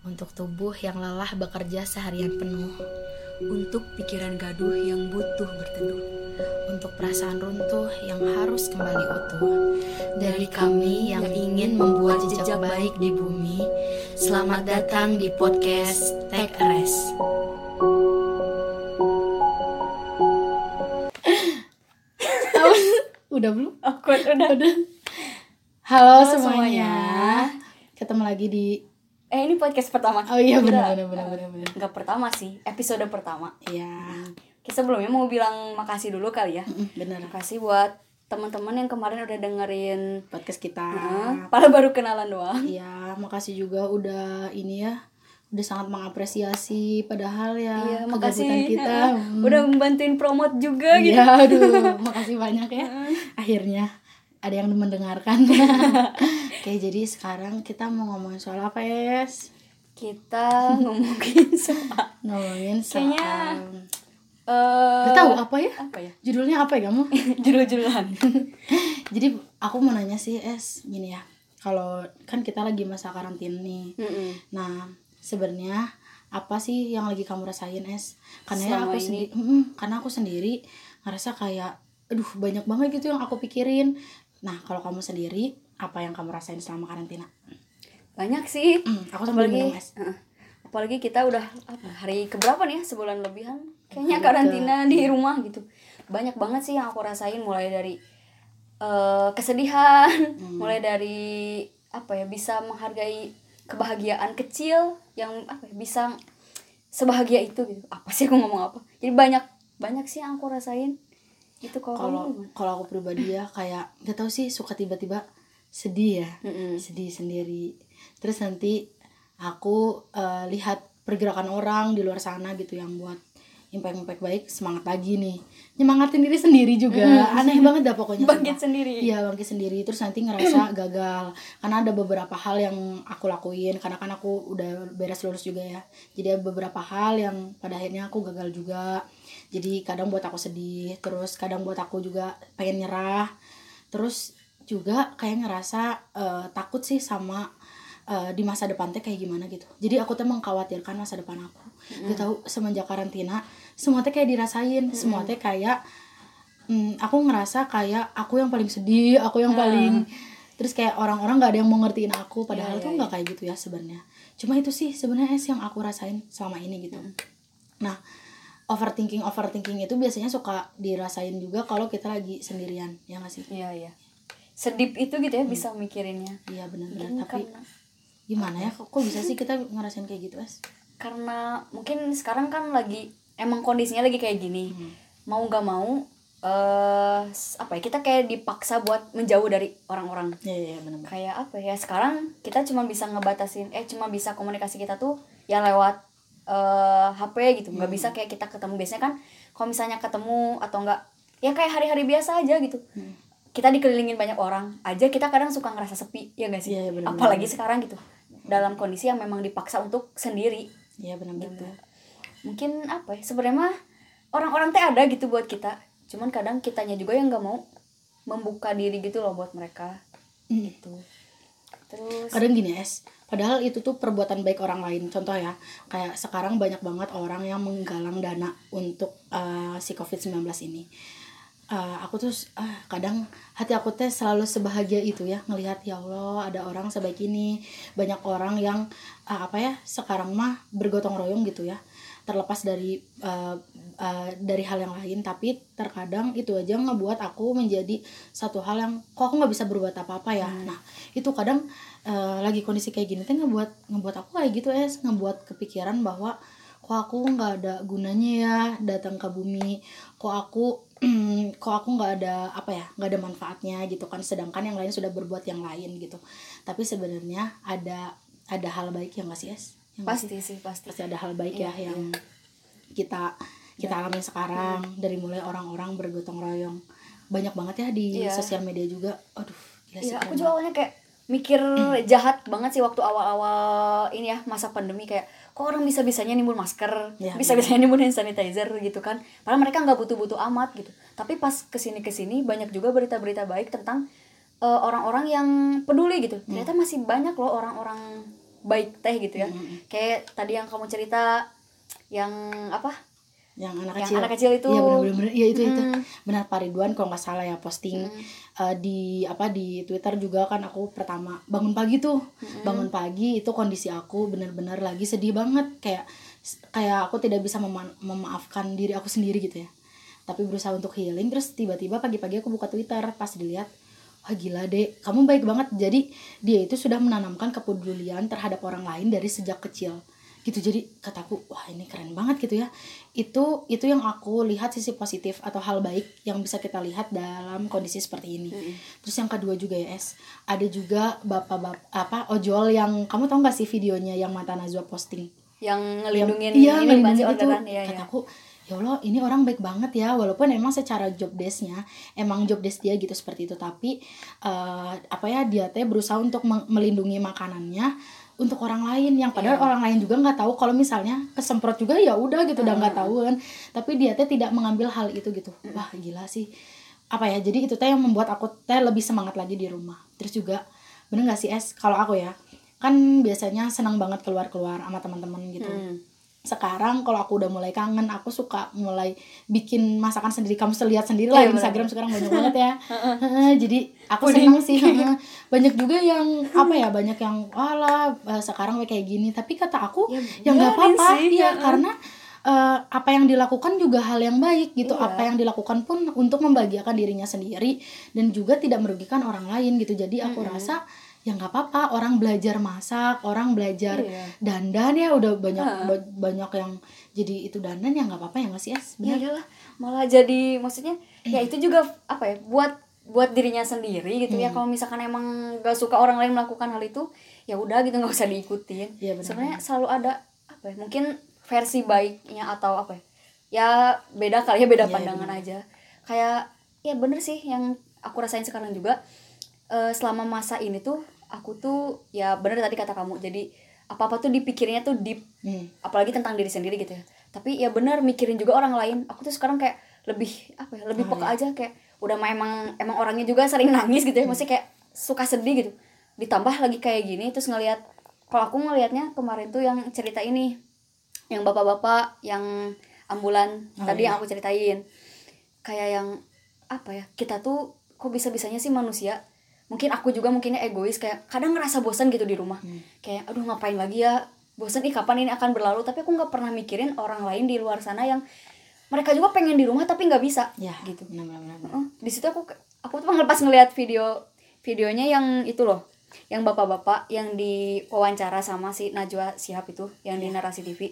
untuk tubuh yang lelah bekerja seharian penuh, untuk pikiran gaduh yang butuh berteduh, untuk perasaan runtuh yang harus kembali utuh. Dari kami yang ingin membuat jejak baik di bumi, selamat datang di podcast Take a Rest. Udah belum? Aku udah. Udah. Halo, Halo semuanya. semuanya. Ketemu lagi di Eh ini podcast pertama. Oh iya benar benar benar benar benar. Enggak pertama sih, episode pertama. Iya. Kita sebelumnya mau bilang makasih dulu kali ya. Benar. Makasih buat teman-teman yang kemarin udah dengerin Podcast kita. Padahal baru kenalan doang. Iya, makasih juga udah ini ya, udah sangat mengapresiasi padahal ya Iya, makasih kita. Hmm. udah membantuin promote juga gitu. Iya, aduh, makasih banyak ya. Akhirnya ada yang mendengarkan. Oke, jadi sekarang kita mau ngomongin soal apa, Es? Kita ngomongin soal Ngomongin soal Kayaknya- eh Gak tahu apa ya? apa ya? Judulnya apa ya kamu? Judul-juduluan. jadi aku mau nanya sih, Es, gini ya. Kalau kan kita lagi masa karantina nih. Mm-mm. Nah, sebenarnya apa sih yang lagi kamu rasain, Es? Karena ya Selama aku sendiri, karena aku sendiri ngerasa kayak, aduh banyak banget gitu yang aku pikirin. Nah, kalau kamu sendiri, apa yang kamu rasain selama karantina? Banyak sih. Hmm, aku sambil apalagi minum, Es. Heeh. apalagi kita udah apa hari keberapa nih ya sebulan lebihan kayaknya karantina di rumah gitu banyak banget sih yang aku rasain mulai dari eh, kesedihan mulai dari apa ya bisa menghargai kebahagiaan kecil yang apa ya bisa sebahagia itu gitu apa sih aku ngomong apa jadi banyak banyak sih yang aku rasain itu kalau Kalau aku pribadi ya kayak gak tau sih suka tiba-tiba sedih ya. Mm-mm. sedih sendiri. Terus nanti aku eh, lihat pergerakan orang di luar sana gitu yang buat impact-impact baik semangat lagi nih. Nyemangatin diri sendiri juga. Aneh banget dah pokoknya bangkit sumpah. sendiri. Iya bangkit sendiri. Terus nanti ngerasa gagal. Karena ada beberapa hal yang aku lakuin. Karena kan aku udah beres lulus juga ya. Jadi ada beberapa hal yang pada akhirnya aku gagal juga jadi kadang buat aku sedih terus kadang buat aku juga pengen nyerah. Terus juga kayak ngerasa eh, takut sih sama eh, di masa depan teh kayak gimana gitu. Jadi aku tuh mengkhawatirkan masa depan aku. Gak tahu semenjak karantina semua teh kayak dirasain. Semua teh kayak hmm, aku ngerasa kayak aku yang paling sedih aku yang paling terus kayak orang-orang nggak ada yang mau ngertiin aku. Padahal Iya, tuh iya, nggak kayak gitu ya sebenarnya. Cuma itu sih sebenarnya yang aku rasain selama ini gitu. Nah overthinking overthinking itu biasanya suka dirasain juga kalau kita lagi sendirian ya nggak sih? Iya iya. Sedip itu gitu ya bisa mikirinnya. Iya benar-benar. Tapi karena gimana ya? kok, kok bisa sih kita ngerasain kayak gitu es karena mungkin sekarang kan lagi emang kondisinya lagi kayak gini. Hmm. mau nggak mau eh s- apa ya kita kayak dipaksa buat menjauh dari orang-orang. Iya iya benar kayak apa ya sekarang kita cuma bisa ngebatasin eh cuma bisa komunikasi kita tuh ya lewat eh HP gitu. Nggak Hmm. bisa kayak kita ketemu. Biasanya kan kalau misalnya ketemu atau enggak ya kayak hari-hari biasa aja gitu. Hmm. kita dikelilingin banyak orang aja kita kadang suka ngerasa sepi ya gak sih? Iya, benar-benar. apalagi sekarang gitu. Dalam kondisi yang memang dipaksa untuk sendiri. Iya benar-benar. Gitu. Mungkin apa ya sebenarnya mah orang-orang teh ada gitu buat kita. Cuman kadang kitanya juga yang nggak mau membuka diri gitu loh buat mereka. Hmm. gitu terus kadang gini es padahal itu tuh perbuatan baik orang lain. Contoh ya kayak sekarang banyak banget orang yang menggalang dana untuk eh, si covid 19 ini. Eh, aku tuh ah, kadang hati aku teh selalu sebahagia itu ya ngelihat ya Allah ada orang sebaik ini. Banyak orang yang ah, apa ya sekarang mah bergotong royong gitu ya terlepas dari eh, eh, dari hal yang lain tapi terkadang itu aja ngebuat aku menjadi satu hal yang kok aku nggak bisa berbuat apa-apa ya. Nah itu kadang eh, lagi kondisi kayak gini teh ngebuat ngebuat aku kayak gitu es. Ngebuat kepikiran bahwa kok aku nggak ada gunanya ya datang ke bumi. Kok aku kok aku nggak ada apa ya nggak ada manfaatnya gitu kan. Sedangkan yang lain sudah berbuat yang lain gitu. Tapi sebenarnya ada ada hal baik yang nggak sih es? Pasti sih pasti. Pasti ada hal baik ya Iya, yang kita kita alami sekarang. Dari mulai orang-orang bergotong royong. Banyak banget ya di Iya. sosial media juga. Aduh gila sih Iya, aku juga awalnya kayak mikir jahat banget sih waktu awal-awal ini ya masa pandemi kayak kok orang bisa bisanya nimbun masker Iya, bisa bisanya nimbun hand sanitizer gitu kan. Padahal mereka nggak butuh-butuh amat gitu. Tapi pas ke sini ke sini banyak juga berita-berita baik tentang eh, orang-orang yang peduli gitu. Ternyata masih banyak loh orang-orang baik teh gitu ya. Kayak tadi yang kamu cerita yang apa? Yang anak Yang kecil. anak kecil itu. iya benar benar iya itu itu. Mm. benar Pak Ridwan kalau nggak salah ya posting eh, di apa di Twitter juga kan aku pertama bangun pagi tuh. Bangun pagi itu kondisi aku benar-benar lagi sedih banget. Kayak kayak aku tidak bisa mema- memaafkan diri aku sendiri gitu ya. Tapi berusaha untuk healing terus tiba-tiba pagi-pagi aku buka Twitter pas dilihat wah gila deh kamu baik banget. Jadi dia itu sudah menanamkan kepedulian terhadap orang lain dari sejak kecil. Gitu. Jadi kataku wah ini keren banget gitu ya. Itu itu yang aku lihat sisi positif atau hal baik yang bisa kita lihat dalam kondisi seperti ini. Terus yang kedua juga ya es. Ada juga bapak-bapak apa ojol yang kamu tahu nggak sih videonya yang mata Najwa posting? Yang ngelindungin iya ini ngelindungin itu. ya ya kataku ya Allah ini orang baik banget ya. Walaupun emang secara job desknya emang job desk dia gitu seperti itu. Tapi eh, apa ya dia teh berusaha untuk melindungi makanannya untuk orang lain. Yang padahal Iya. orang lain juga nggak tahu kalau misalnya kesemprot juga ya udah gitu udah nggak tahu kan tapi dia teh tidak mengambil hal itu gitu. Wah gila sih. Apa ya jadi itu teh yang membuat aku teh lebih semangat lagi di rumah. Terus juga bener nggak sih es? Kalau aku ya kan biasanya senang banget keluar-keluar sama teman-teman gitu. Hmm. Sekarang kalau aku udah mulai kangen aku suka mulai bikin masakan sendiri. Kamu lihat sendiri Iya, lah di bener. Instagram sekarang banyak banget ya. Jadi aku senang sih heeh. banyak juga yang apa ya banyak yang wala sekarang kayak gini. Tapi kata aku Ya, ya nggak apa-apa. sih, ya karena eh, apa yang dilakukan juga hal yang baik gitu. Iya. apa yang dilakukan pun untuk membahagiakan dirinya sendiri dan juga tidak merugikan orang lain gitu. Jadi aku rasa ya nggak apa-apa orang belajar masak orang belajar Iya. dandan ya udah banyak ba- banyak yang jadi itu dandan ya nggak apa-apa ya nggak sih es? Ya iyalah malah jadi maksudnya ya itu juga apa ya buat buat dirinya sendiri gitu ya. Kalau misalkan emang gak suka orang lain melakukan hal itu ya udah gitu nggak usah diikutin. Iya, benar. sebenarnya selalu ada apa ya mungkin versi baiknya atau apa ya ya beda kali ya beda Iya, pandangan aja. Kayak ya bener sih yang aku rasain sekarang juga eh, selama masa ini tuh aku tuh ya bener tadi kata kamu jadi apa apa tuh dipikirnya tuh deep Hmm. apalagi tentang diri sendiri gitu ya. Tapi ya benar mikirin juga orang lain. Aku tuh sekarang kayak lebih apa ya lebih Oh, peka aja kayak udah mah emang emang orangnya juga sering nangis gitu ya maksudnya kayak suka sedih gitu. Ditambah lagi kayak gini terus ngelihat kalau aku ngelihatnya kemarin tuh yang cerita ini yang bapak-bapak yang ambulan Oh, tadi iya. yang aku ceritain. Kayak yang apa ya kita tuh kok bisa bisanya sih manusia mungkin aku juga mungkinnya egois kayak kadang ngerasa bosan gitu di rumah. Hmm. kayak aduh ngapain lagi ya? Bosan ih kapan ini akan berlalu? Tapi aku nggak pernah mikirin orang lain di luar sana yang mereka juga pengen di rumah tapi nggak bisa ya gitu. benar benar benar. Heeh. di situ aku aku tuh ngelepas ngeliat video videonya yang itu loh yang bapak-bapak yang diwawancara sama si Najwa Shihab itu yang di narasi TV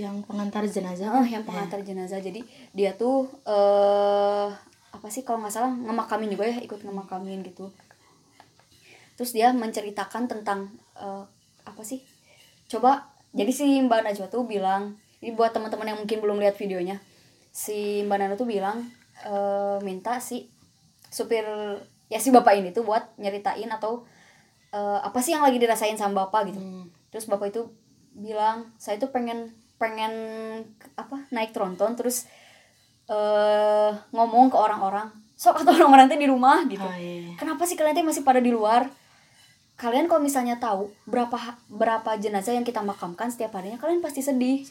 yang pengantar jenazah. Oh yang pengantar jenazah. Jadi dia tuh eh apa sih kalau nggak salah ngemakamin juga ya ikut ngemakamin gitu terus dia menceritakan tentang eh, apa sih? Coba jadi si Mbak Najwa tuh bilang ini buat teman-teman yang mungkin belum lihat videonya si Mbak Nana tuh bilang eh, minta si supir ya si bapak ini tuh buat nyeritain atau eh, apa sih yang lagi dirasain sama bapak gitu. Hmm. terus bapak itu bilang saya tuh pengen pengen apa naik tronton terus eh ngomong ke orang-orang. Sok atau orang-orang teh di rumah gitu. Ah, iya. kenapa sih kalian teh masih pada di luar kalian kalau misalnya tahu berapa berapa jenazah yang kita makamkan setiap harinya kalian pasti sedih.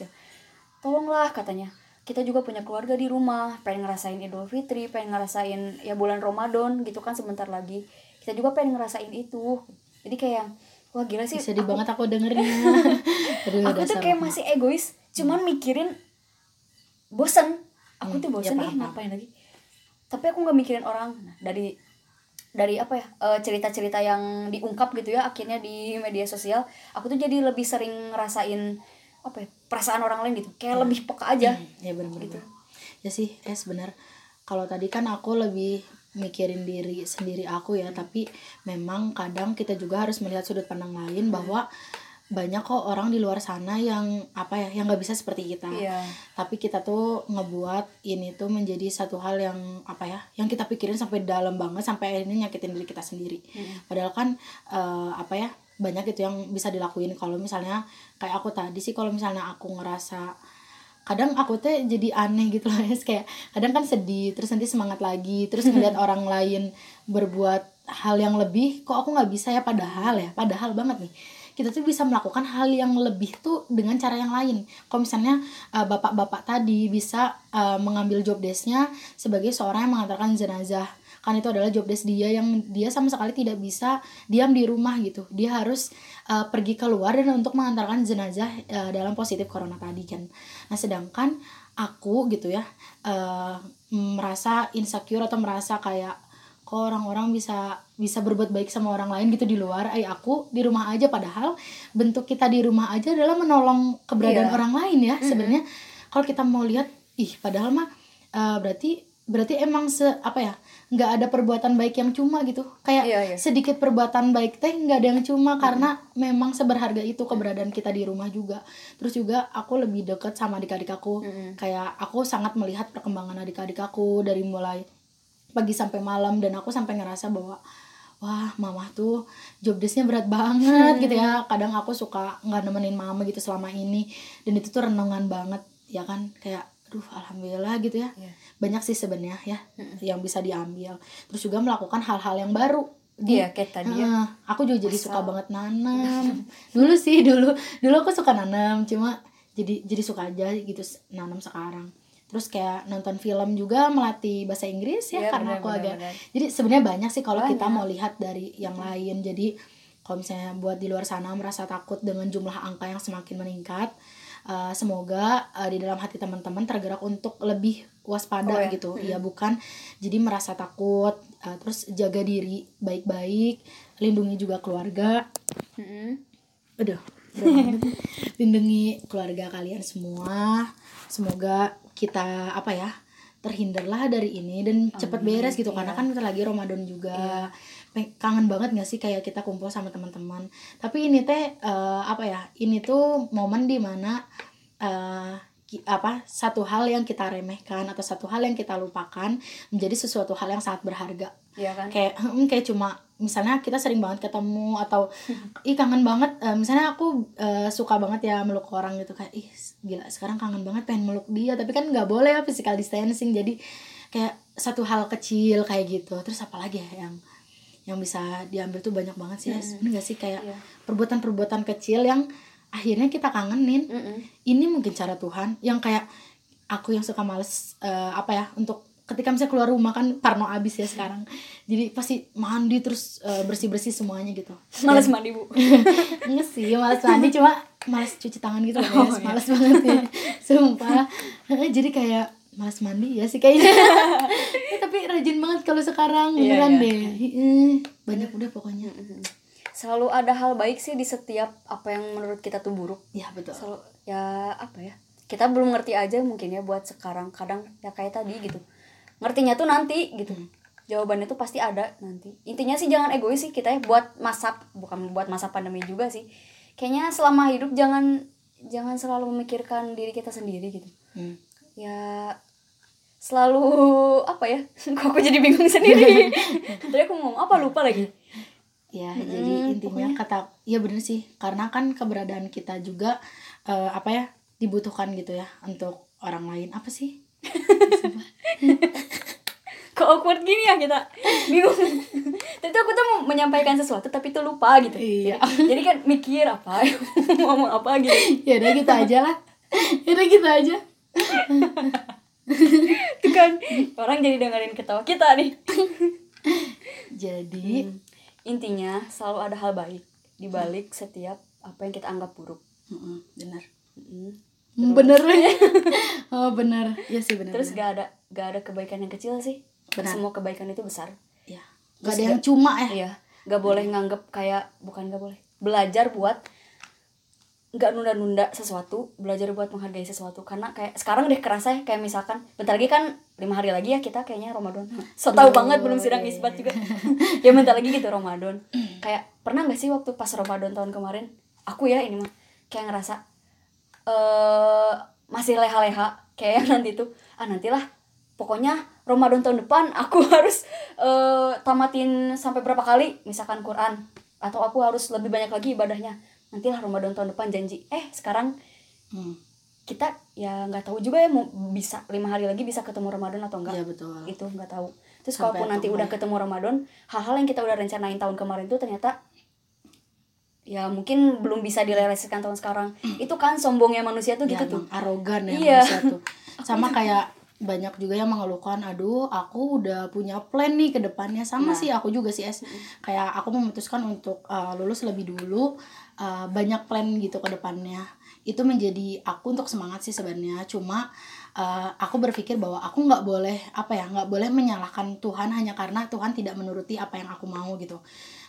Tolonglah katanya. Kita juga punya keluarga di rumah. Pengen ngerasain idul fitri pengen ngerasain ya bulan ramadan gitu kan sebentar lagi. Kita juga pengen ngerasain itu. Jadi kayak wah gila sih sedih aku- banget aku Aduh, aku tuh kayak masih egois cuman mikirin bosen. Aku tuh Hmm, bosen ya paham, ngapain lagi? Tapi aku nggak mikirin orang. Nah, dari dari apa ya eh, cerita-cerita yang diungkap gitu ya akhirnya di media sosial aku tuh jadi lebih sering ngerasain apa ya perasaan orang lain gitu. Kayak lebih peka aja. Ya benar Gitu. ya sih es benar kalau tadi kan aku lebih mikirin diri sendiri aku ya tapi memang kadang kita juga harus melihat sudut pandang lain bahwa banyak kok orang di luar sana yang apa ya yang nggak bisa seperti kita. Iya. Tapi kita tuh ngebuat ini tuh menjadi satu hal yang apa ya yang kita pikirin sampai dalam banget sampai akhirnya nyakitin diri kita sendiri. Padahal kan eh, apa ya banyak itu yang bisa dilakuin. Kalau misalnya kayak aku tadi sih kalau misalnya aku ngerasa kadang aku tuh jadi aneh gitu loh kayak kadang kan sedih terus nanti semangat lagi terus ngeliat orang lain berbuat hal yang lebih kok aku nggak bisa ya padahal ya padahal banget nih kita tuh bisa melakukan hal yang lebih tuh dengan cara yang lain. Kalau misalnya uh, bapak-bapak tadi bisa uh, mengambil job desknya sebagai seorang yang mengantarkan jenazah. Kan itu adalah job desk dia yang dia sama sekali tidak bisa diam di rumah gitu. Dia harus uh, pergi keluar dan untuk mengantarkan jenazah uh, dalam positif corona tadi kan nah sedangkan aku gitu ya uh, merasa insecure atau merasa kayak kok orang-orang bisa bisa berbuat baik sama orang lain gitu di luar ay aku di rumah aja padahal bentuk kita di rumah aja adalah menolong keberadaan yeah. orang lain ya mm -hmm. sebenarnya kalau kita mau lihat ih padahal mah uh, berarti berarti emang se apa ya nggak ada perbuatan baik yang cuma gitu kayak iya, iya. sedikit perbuatan baik teh nggak ada yang cuma hmm. karena memang seberharga itu keberadaan kita di rumah juga terus juga aku lebih deket sama adik-adik aku hmm. kayak aku sangat melihat perkembangan adik-adik aku dari mulai pagi sampai malam dan aku sampai ngerasa bahwa wah mama tuh job desknya berat banget hmm. gitu ya. Kadang aku suka nggak nemenin mama gitu selama ini dan itu tuh renungan banget ya kan? Kayak aduh alhamdulillah gitu ya. Yeah. banyak sih sebenarnya ya mm-hmm. yang bisa diambil. Terus juga melakukan hal-hal yang baru. Iya kayak tadi uh, ya. aku juga jadi suka banget nanam. Dulu sih dulu. Dulu aku suka nanam cuma jadi jadi suka aja gitu nanam sekarang terus kayak nonton film juga melatih bahasa Inggris ya, ya karena bener, aku bener, agak bener. jadi sebenarnya banyak sih kalau kita mau lihat dari yang lain jadi kalau misalnya buat di luar sana merasa takut dengan jumlah angka yang semakin meningkat uh, semoga uh, di dalam hati teman-teman tergerak untuk lebih waspada oh, ya? gitu hmm. ya bukan jadi merasa takut uh, terus jaga diri baik-baik lindungi juga keluarga hmm. aduh lindungi keluarga kalian semua semoga kita apa ya terhindarlah dari ini dan cepet beres gitu iya. karena kan kita lagi Ramadan juga iya. kangen banget gak sih kayak kita kumpul sama teman-teman tapi ini teh uh, apa ya ini tuh momen di mana uh, apa satu hal yang kita remehkan atau satu hal yang kita lupakan menjadi sesuatu hal yang sangat berharga ya kan? kayak hmm, kayak cuma misalnya kita sering banget ketemu atau ih kangen banget uh, misalnya aku uh, suka banget ya meluk orang gitu kayak ih gila sekarang kangen banget pengen meluk dia tapi kan nggak boleh ya physical distancing jadi kayak satu hal kecil kayak gitu terus apa lagi ya yang yang bisa diambil tuh banyak banget sih mm -hmm. gak sih kayak iya. perbuatan-perbuatan kecil yang akhirnya kita kangenin. Mm -mm. ini mungkin cara Tuhan yang kayak aku yang suka males uh, apa ya untuk ketika misalnya keluar rumah kan parno abis ya sekarang. Jadi pasti mandi terus uh, eh, bersih bersih semuanya gitu. Males mandi bu. Enggak sih males mandi cuma males cuci tangan gitu oh, ya. males banget ya. Sumpah. Jadi kayak males mandi ya sih kayaknya. Ya, tapi rajin banget kalau sekarang yeah, beneran yeah. deh. Banyak udah pokoknya selalu ada hal baik sih di setiap apa yang menurut kita tuh buruk. Ya betul. Selalu ya apa ya kita belum ngerti aja mungkin ya buat sekarang kadang ya kayak tadi gitu. Ngertinya tuh nanti gitu. Hmm. jawabannya tuh pasti ada nanti. Intinya sih jangan egois sih kita ya buat masa bukan buat masa pandemi juga sih. Kayaknya selama hidup jangan jangan selalu memikirkan diri kita sendiri gitu. Hmm. ya selalu apa ya kok aku jadi bingung sendiri? Tadi aku ngomong apa lupa lagi ya hmm, jadi intinya pokoknya. kata ya bener sih. Karena kan keberadaan kita juga uh, apa ya dibutuhkan gitu ya untuk orang lain. Apa sih? Kok awkward gini ya kita? Bingung. Tapi aku tuh mau menyampaikan sesuatu tapi tuh lupa gitu. Iya. jadi, jadi kan mikir apa mau ngomong apa gitu. Ya udah kita aja lah. Ya udah kita aja. Itu kan orang jadi dengerin ketawa kita nih. Jadi hmm intinya selalu ada hal baik di balik setiap apa yang kita anggap buruk. Mm-hmm, benar. Mm-hmm. bener oh benar. Ya sih benar terus bener. gak ada gak ada kebaikan yang kecil sih. Benar. semua kebaikan itu besar. Ya gak ada yang cuma ya. Iya. Gak boleh nganggep kayak bukan gak boleh. Belajar buat nggak nunda-nunda sesuatu. Belajar buat menghargai sesuatu. Karena kayak sekarang deh kerasa ya kayak misalkan bentar lagi kan lima hari lagi ya kita kayaknya Ramadan. So tau banget belum sidang isbat juga. Ya bentar lagi gitu Ramadan. Kayak pernah nggak sih waktu pas Ramadan tahun kemarin? Aku ya ini mah kayak ngerasa eh uh, masih leha-leha kayak nanti tuh ah nantilah pokoknya Ramadan tahun depan aku harus uh, tamatin sampai berapa kali misalkan Quran. Atau aku harus lebih banyak lagi ibadahnya. Nantilah Ramadan tahun depan janji. Eh sekarang hmm. Kita ya nggak tahu juga ya mau bisa lima hari lagi bisa ketemu Ramadan atau enggak ya, betul. itu nggak tahu. Terus kalaupun nanti udah ketemu Ramadan hal-hal yang kita udah rencanain tahun kemarin tuh ternyata ya mungkin belum bisa direalisasikan tahun sekarang. Itu kan sombongnya manusia tuh ya, gitu tuh. arogan ya Iya. manusia tuh. Sama kayak banyak juga yang mengeluhkan aduh aku udah punya plan nih ke depannya. Sama Nah. sih aku juga sih es. Kayak aku memutuskan untuk uh, lulus lebih dulu uh, banyak plan gitu ke depannya itu menjadi aku untuk semangat sih sebenarnya. Cuma uh, aku berpikir bahwa aku nggak boleh apa ya nggak boleh menyalahkan Tuhan hanya karena Tuhan tidak menuruti apa yang aku mau gitu.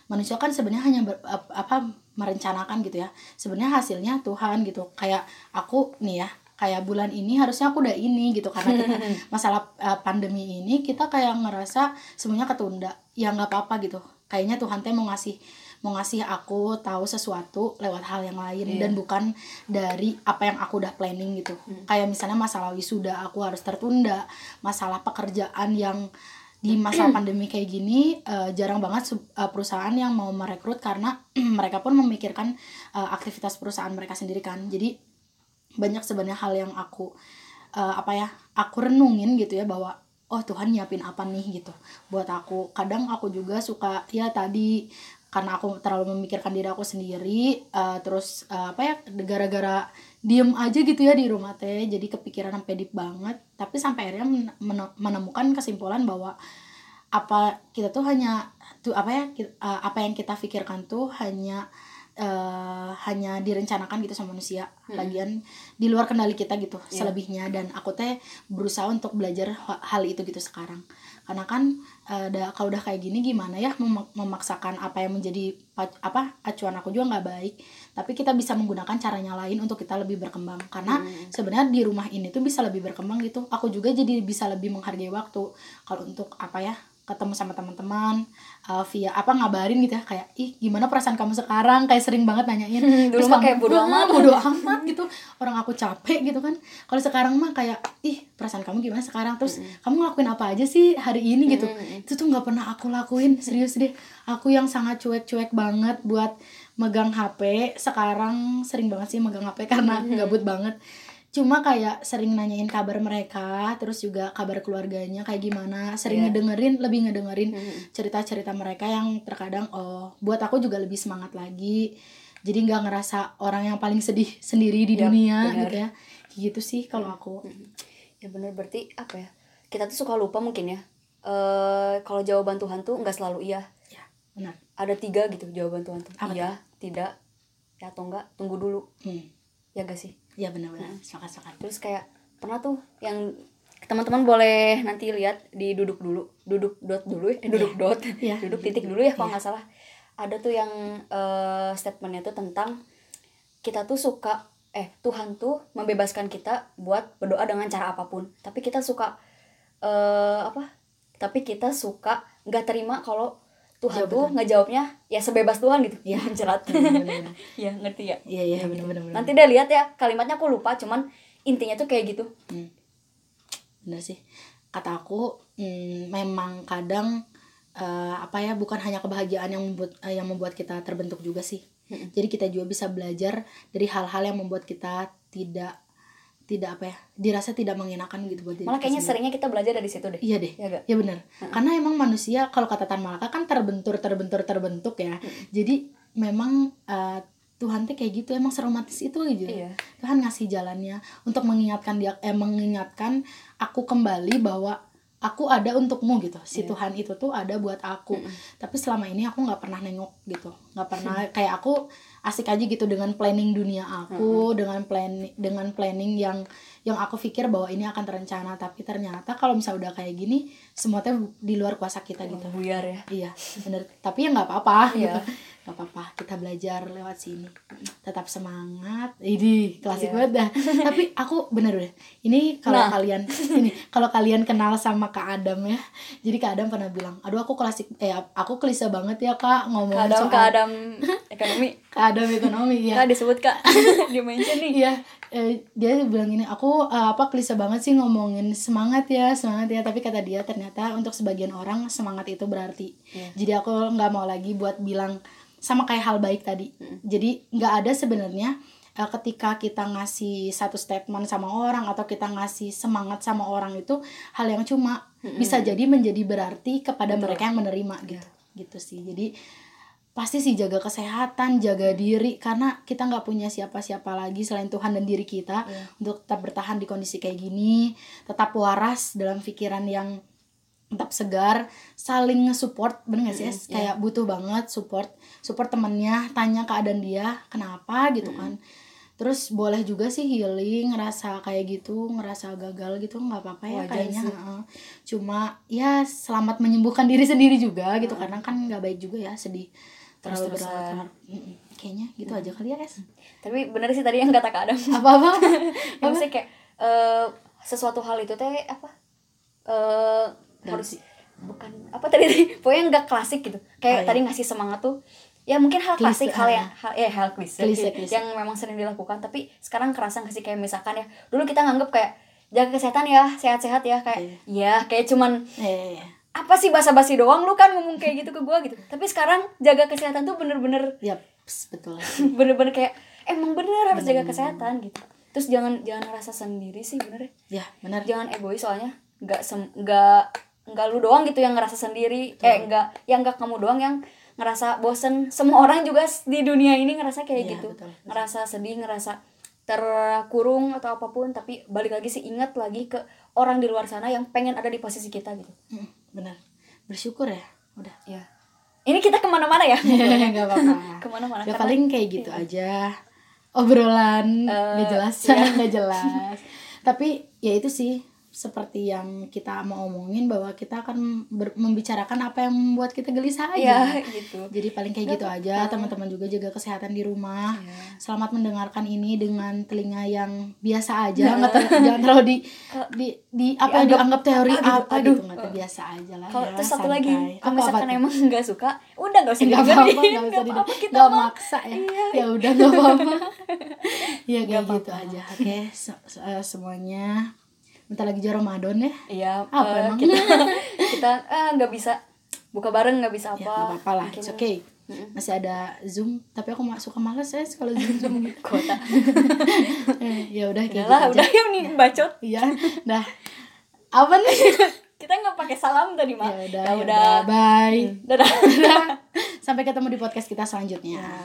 Manusia kan sebenarnya hanya ber- ap- apa merencanakan gitu ya. Sebenarnya hasilnya Tuhan gitu. Kayak aku nih ya kayak bulan ini harusnya aku udah ini gitu. Karena kita masalah uh, pandemi ini kita kayak ngerasa semuanya ketunda. Ya nggak apa-apa gitu. Kayaknya Tuhan teh mau ngasih mau ngasih aku tahu sesuatu lewat hal yang lain dan bukan dari apa yang aku udah planning gitu. Kayak misalnya masalah wisuda aku harus tertunda. Masalah pekerjaan yang di masa pandemi kayak gini eh, jarang banget eh, perusahaan yang mau merekrut karena mereka pun memikirkan eh, aktivitas perusahaan mereka sendiri kan. Jadi banyak sebenarnya hal yang aku eh, apa ya aku renungin gitu ya bahwa oh Tuhan nyiapin apa nih? gitu. Buat aku. Kadang aku juga suka ya tadi karena aku terlalu memikirkan diri aku sendiri eh, terus eh, apa ya gara-gara diem aja gitu ya di rumah teh jadi kepikiran sampai deep banget. Tapi sampai akhirnya men- men- menemukan kesimpulan bahwa apa kita tuh hanya tuh apa ya ki- eh, apa yang kita pikirkan tuh hanya eh, hanya direncanakan gitu sama manusia. Lagian di luar kendali kita gitu selebihnya. Dan aku teh berusaha untuk belajar ha- hal itu gitu sekarang karena kan da- kalau udah kayak gini gimana ya mem- memaksakan apa yang menjadi pa- apa acuan aku juga nggak baik. Tapi kita bisa menggunakan caranya lain untuk kita lebih berkembang. Karena sebenarnya di rumah ini tuh bisa lebih berkembang gitu. Aku juga jadi bisa lebih menghargai waktu. Kalau untuk apa ya ketemu sama teman-teman uh, via apa ngabarin gitu ya kayak ih gimana perasaan kamu sekarang? Kayak sering banget nanyain. Dulu Terus mah kamu, kayak bodo "Ah, amat." bodo amat gitu. Orang aku capek gitu kan. Kalau sekarang mah kayak ih perasaan kamu gimana sekarang? Terus kamu ngelakuin apa aja sih hari ini? Gitu. Itu tuh nggak pernah aku lakuin serius deh. Aku yang sangat cuek-cuek banget buat megang HP sekarang sering banget sih megang HP karena gabut banget cuma kayak sering nanyain kabar mereka terus juga kabar keluarganya kayak gimana sering Iya. ngedengerin lebih ngedengerin cerita-cerita mereka yang terkadang oh buat aku juga lebih semangat lagi. Jadi nggak ngerasa orang yang paling sedih sendiri di Yap, dunia benar. gitu ya. Gitu sih kalau aku. Ya bener berarti apa ya kita tuh suka lupa mungkin ya eh kalau jawaban Tuhan tuh nggak selalu iya. Ya benar. Ada tiga gitu jawaban Tuhan tuh Apa iya tidak ya atau enggak tunggu dulu. Hmm. Ya gak sih? Ya benar-benar sepakat sepakat terus kayak pernah tuh yang teman-teman boleh nanti lihat di duduk dulu duduk dot dulu ya eh, duduk dot Iya. duduk titik dulu ya kalau nggak salah. Ada tuh yang eh, statementnya tuh tentang kita tuh suka eh Tuhan tuh membebaskan kita buat berdoa dengan cara apa pun. Tapi kita suka eh apa? Tapi kita suka nggak terima kalau Tuhan tuh ngejawabnya ya sebebas Tuhan gitu. Iya. cerat benar-benar ya ngerti ya? Iya iya benar-benar benar. nanti deh lihat ya kalimatnya aku lupa cuman intinya tuh kayak gitu. Hmm. bener sih. Kata aku hmm, memang kadang eh, apa ya bukan hanya kebahagiaan yang membuat eh, yang membuat kita terbentuk juga sih. Jadi kita juga bisa belajar dari hal-hal yang membuat kita tidak tidak apa ya dirasa tidak mengenakan gitu buat diri malah kayaknya seringnya kita belajar dari situ deh. Iya deh ya gak ya benar karena emang manusia kalau kata Tan Malaka kan terbentur terbentur terbentuk ya. Jadi memang eh, Tuhan tuh kayak gitu emang seromantis itu gitu iya. Tuhan ngasih jalannya untuk mengingatkan dia eh, mengingatkan aku kembali bahwa aku ada untukmu gitu. Si Tuhan itu tuh ada buat aku. Tapi selama ini aku nggak pernah nengok gitu. Nggak pernah kayak aku asik aja gitu dengan planning dunia aku dengan plan dengan planning yang yang aku pikir bahwa ini akan terencana. Tapi ternyata kalau misalnya udah kayak gini semua tuh di luar kuasa kita gitu. Buyar ya. Iya bener. Tapi ya nggak apa-apa Iya. gitu nggak apa-apa kita belajar lewat sini. Tetap semangat. Ini klasik Iya. banget dah. Tapi aku bener deh ini kalau Nah. kalian ini kalau kalian kenal sama kak Adam ya. Jadi kak Adam pernah bilang aduh aku klasik eh aku klise banget ya kak ngomongin kadang soal kadang ekonomi kak Adam ekonomi ya kak disebut kak di mention nih Iya, eh, dia bilang gini, aku eh, apa klise banget sih ngomongin semangat ya, semangat ya. Tapi kata dia ternyata untuk sebagian orang semangat itu berarti. Iya. Jadi aku nggak mau lagi buat bilang sama kayak hal baik tadi. Jadi nggak ada sebenarnya eh, ketika kita ngasih satu statement sama orang atau kita ngasih semangat sama orang itu hal yang cuma bisa jadi menjadi berarti kepada mereka yang menerima gitu. Gitu sih. Jadi pasti sih jaga kesehatan jaga diri karena kita nggak punya siapa-siapa lagi selain Tuhan dan diri kita Iya. untuk tetap bertahan di kondisi kayak gini tetap waras dalam pikiran yang tetap segar saling nge-support bener gak sih Es? kayak butuh banget support support temennya tanya keadaan dia kenapa gitu kan. Terus boleh juga sih healing ngerasa kayak gitu ngerasa gagal gitu nggak apa-apa ya Wajar kayaknya. sih. cuma ya selamat menyembuhkan diri sendiri juga gitu karena kan nggak baik juga ya sedih terlalu Terus-terusan. berlarut Mm-mm. kayaknya gitu aja kali ya es tapi bener sih tadi yang kata kak Adam. Apa-apa? Ya, maksudnya kayak eh, sesuatu hal itu teh apa? Eh harus bukan apa tadi pokoknya nggak klasik gitu. Kayak Oh, iya. tadi ngasih semangat tuh ya mungkin hal Klise, klasik hal ah. yang hal ya hal klise Klise, klise. yang memang sering dilakukan tapi sekarang kerasa nggak sih? Kayak misalkan ya dulu kita nganggep kayak jaga kesehatan ya sehat-sehat ya kayak ya kayak cuman eh apa sih basa-basi doang? Lu kan ngomong kayak gitu ke gua gitu. Tapi sekarang jaga kesehatan tuh bener-bener ya betul. bener-bener kayak emang bener harus jaga kesehatan gitu. Terus jangan jangan ngerasa sendiri sih bener ya. Ya benar jangan egois soalnya nggak sem- nggak nggak lu doang gitu yang ngerasa sendiri. Eh nggak yang nggak kamu doang yang ngerasa bosen. Semua orang juga di dunia ini ngerasa kayak Iya, gitu. betul, betul. ngerasa sedih ngerasa terkurung atau apa pun tapi balik lagi sih ingat lagi ke orang di luar sana yang pengen ada di posisi kita gitu. Mm, benar. Bersyukur ya? Udah. Ya ini kita ke mana-mana ya? Nggak apa-apa. Ke mana-mana. Ya paling kayak gitu aja. Obrolan. Eh, nggak jelas iya. nggak jelas. Tapi ya itu sih seperti yang kita mau omongin bahwa kita akan ber- membicarakan apa yang membuat kita gelisah ya aja gitu. Jadi paling kayak gitu aja. teman-teman juga jaga kesehatan di rumah. Iya. selamat mendengarkan ini dengan telinga yang biasa aja. Nggak ter- jangan terlalu di di, di apa Dianggap- dianggap teori aduh, apa aduh. gitu. Nggak biasa aja lah kalau ya, terus satu lagi Apa- kalau apa misalkan tuh? emang nggak suka udah nggak usah nggak apa-apa nggak usah di kita mah maksa ya. Iya. ya udah nggak apa-apa. Ya kayak gitu aja. Oke se- se- eh, semuanya bentar lagi juga Ramadan ya Iya, Apa eh, emang? kita kita eh, nggak bisa buka bareng nggak bisa apa. ya nggak apa-apa lah it's okay masih ada zoom tapi aku ma- suka males ya kalau zoom zoom gitu Kota. Eh, ya udah kayak Udah lah, gitu udah yuk nih bacot. iya dah apa nih Kita nggak pakai salam tadi mah. ya udah Ya ya udah. udah bye Dadah. sampai ketemu di podcast kita selanjutnya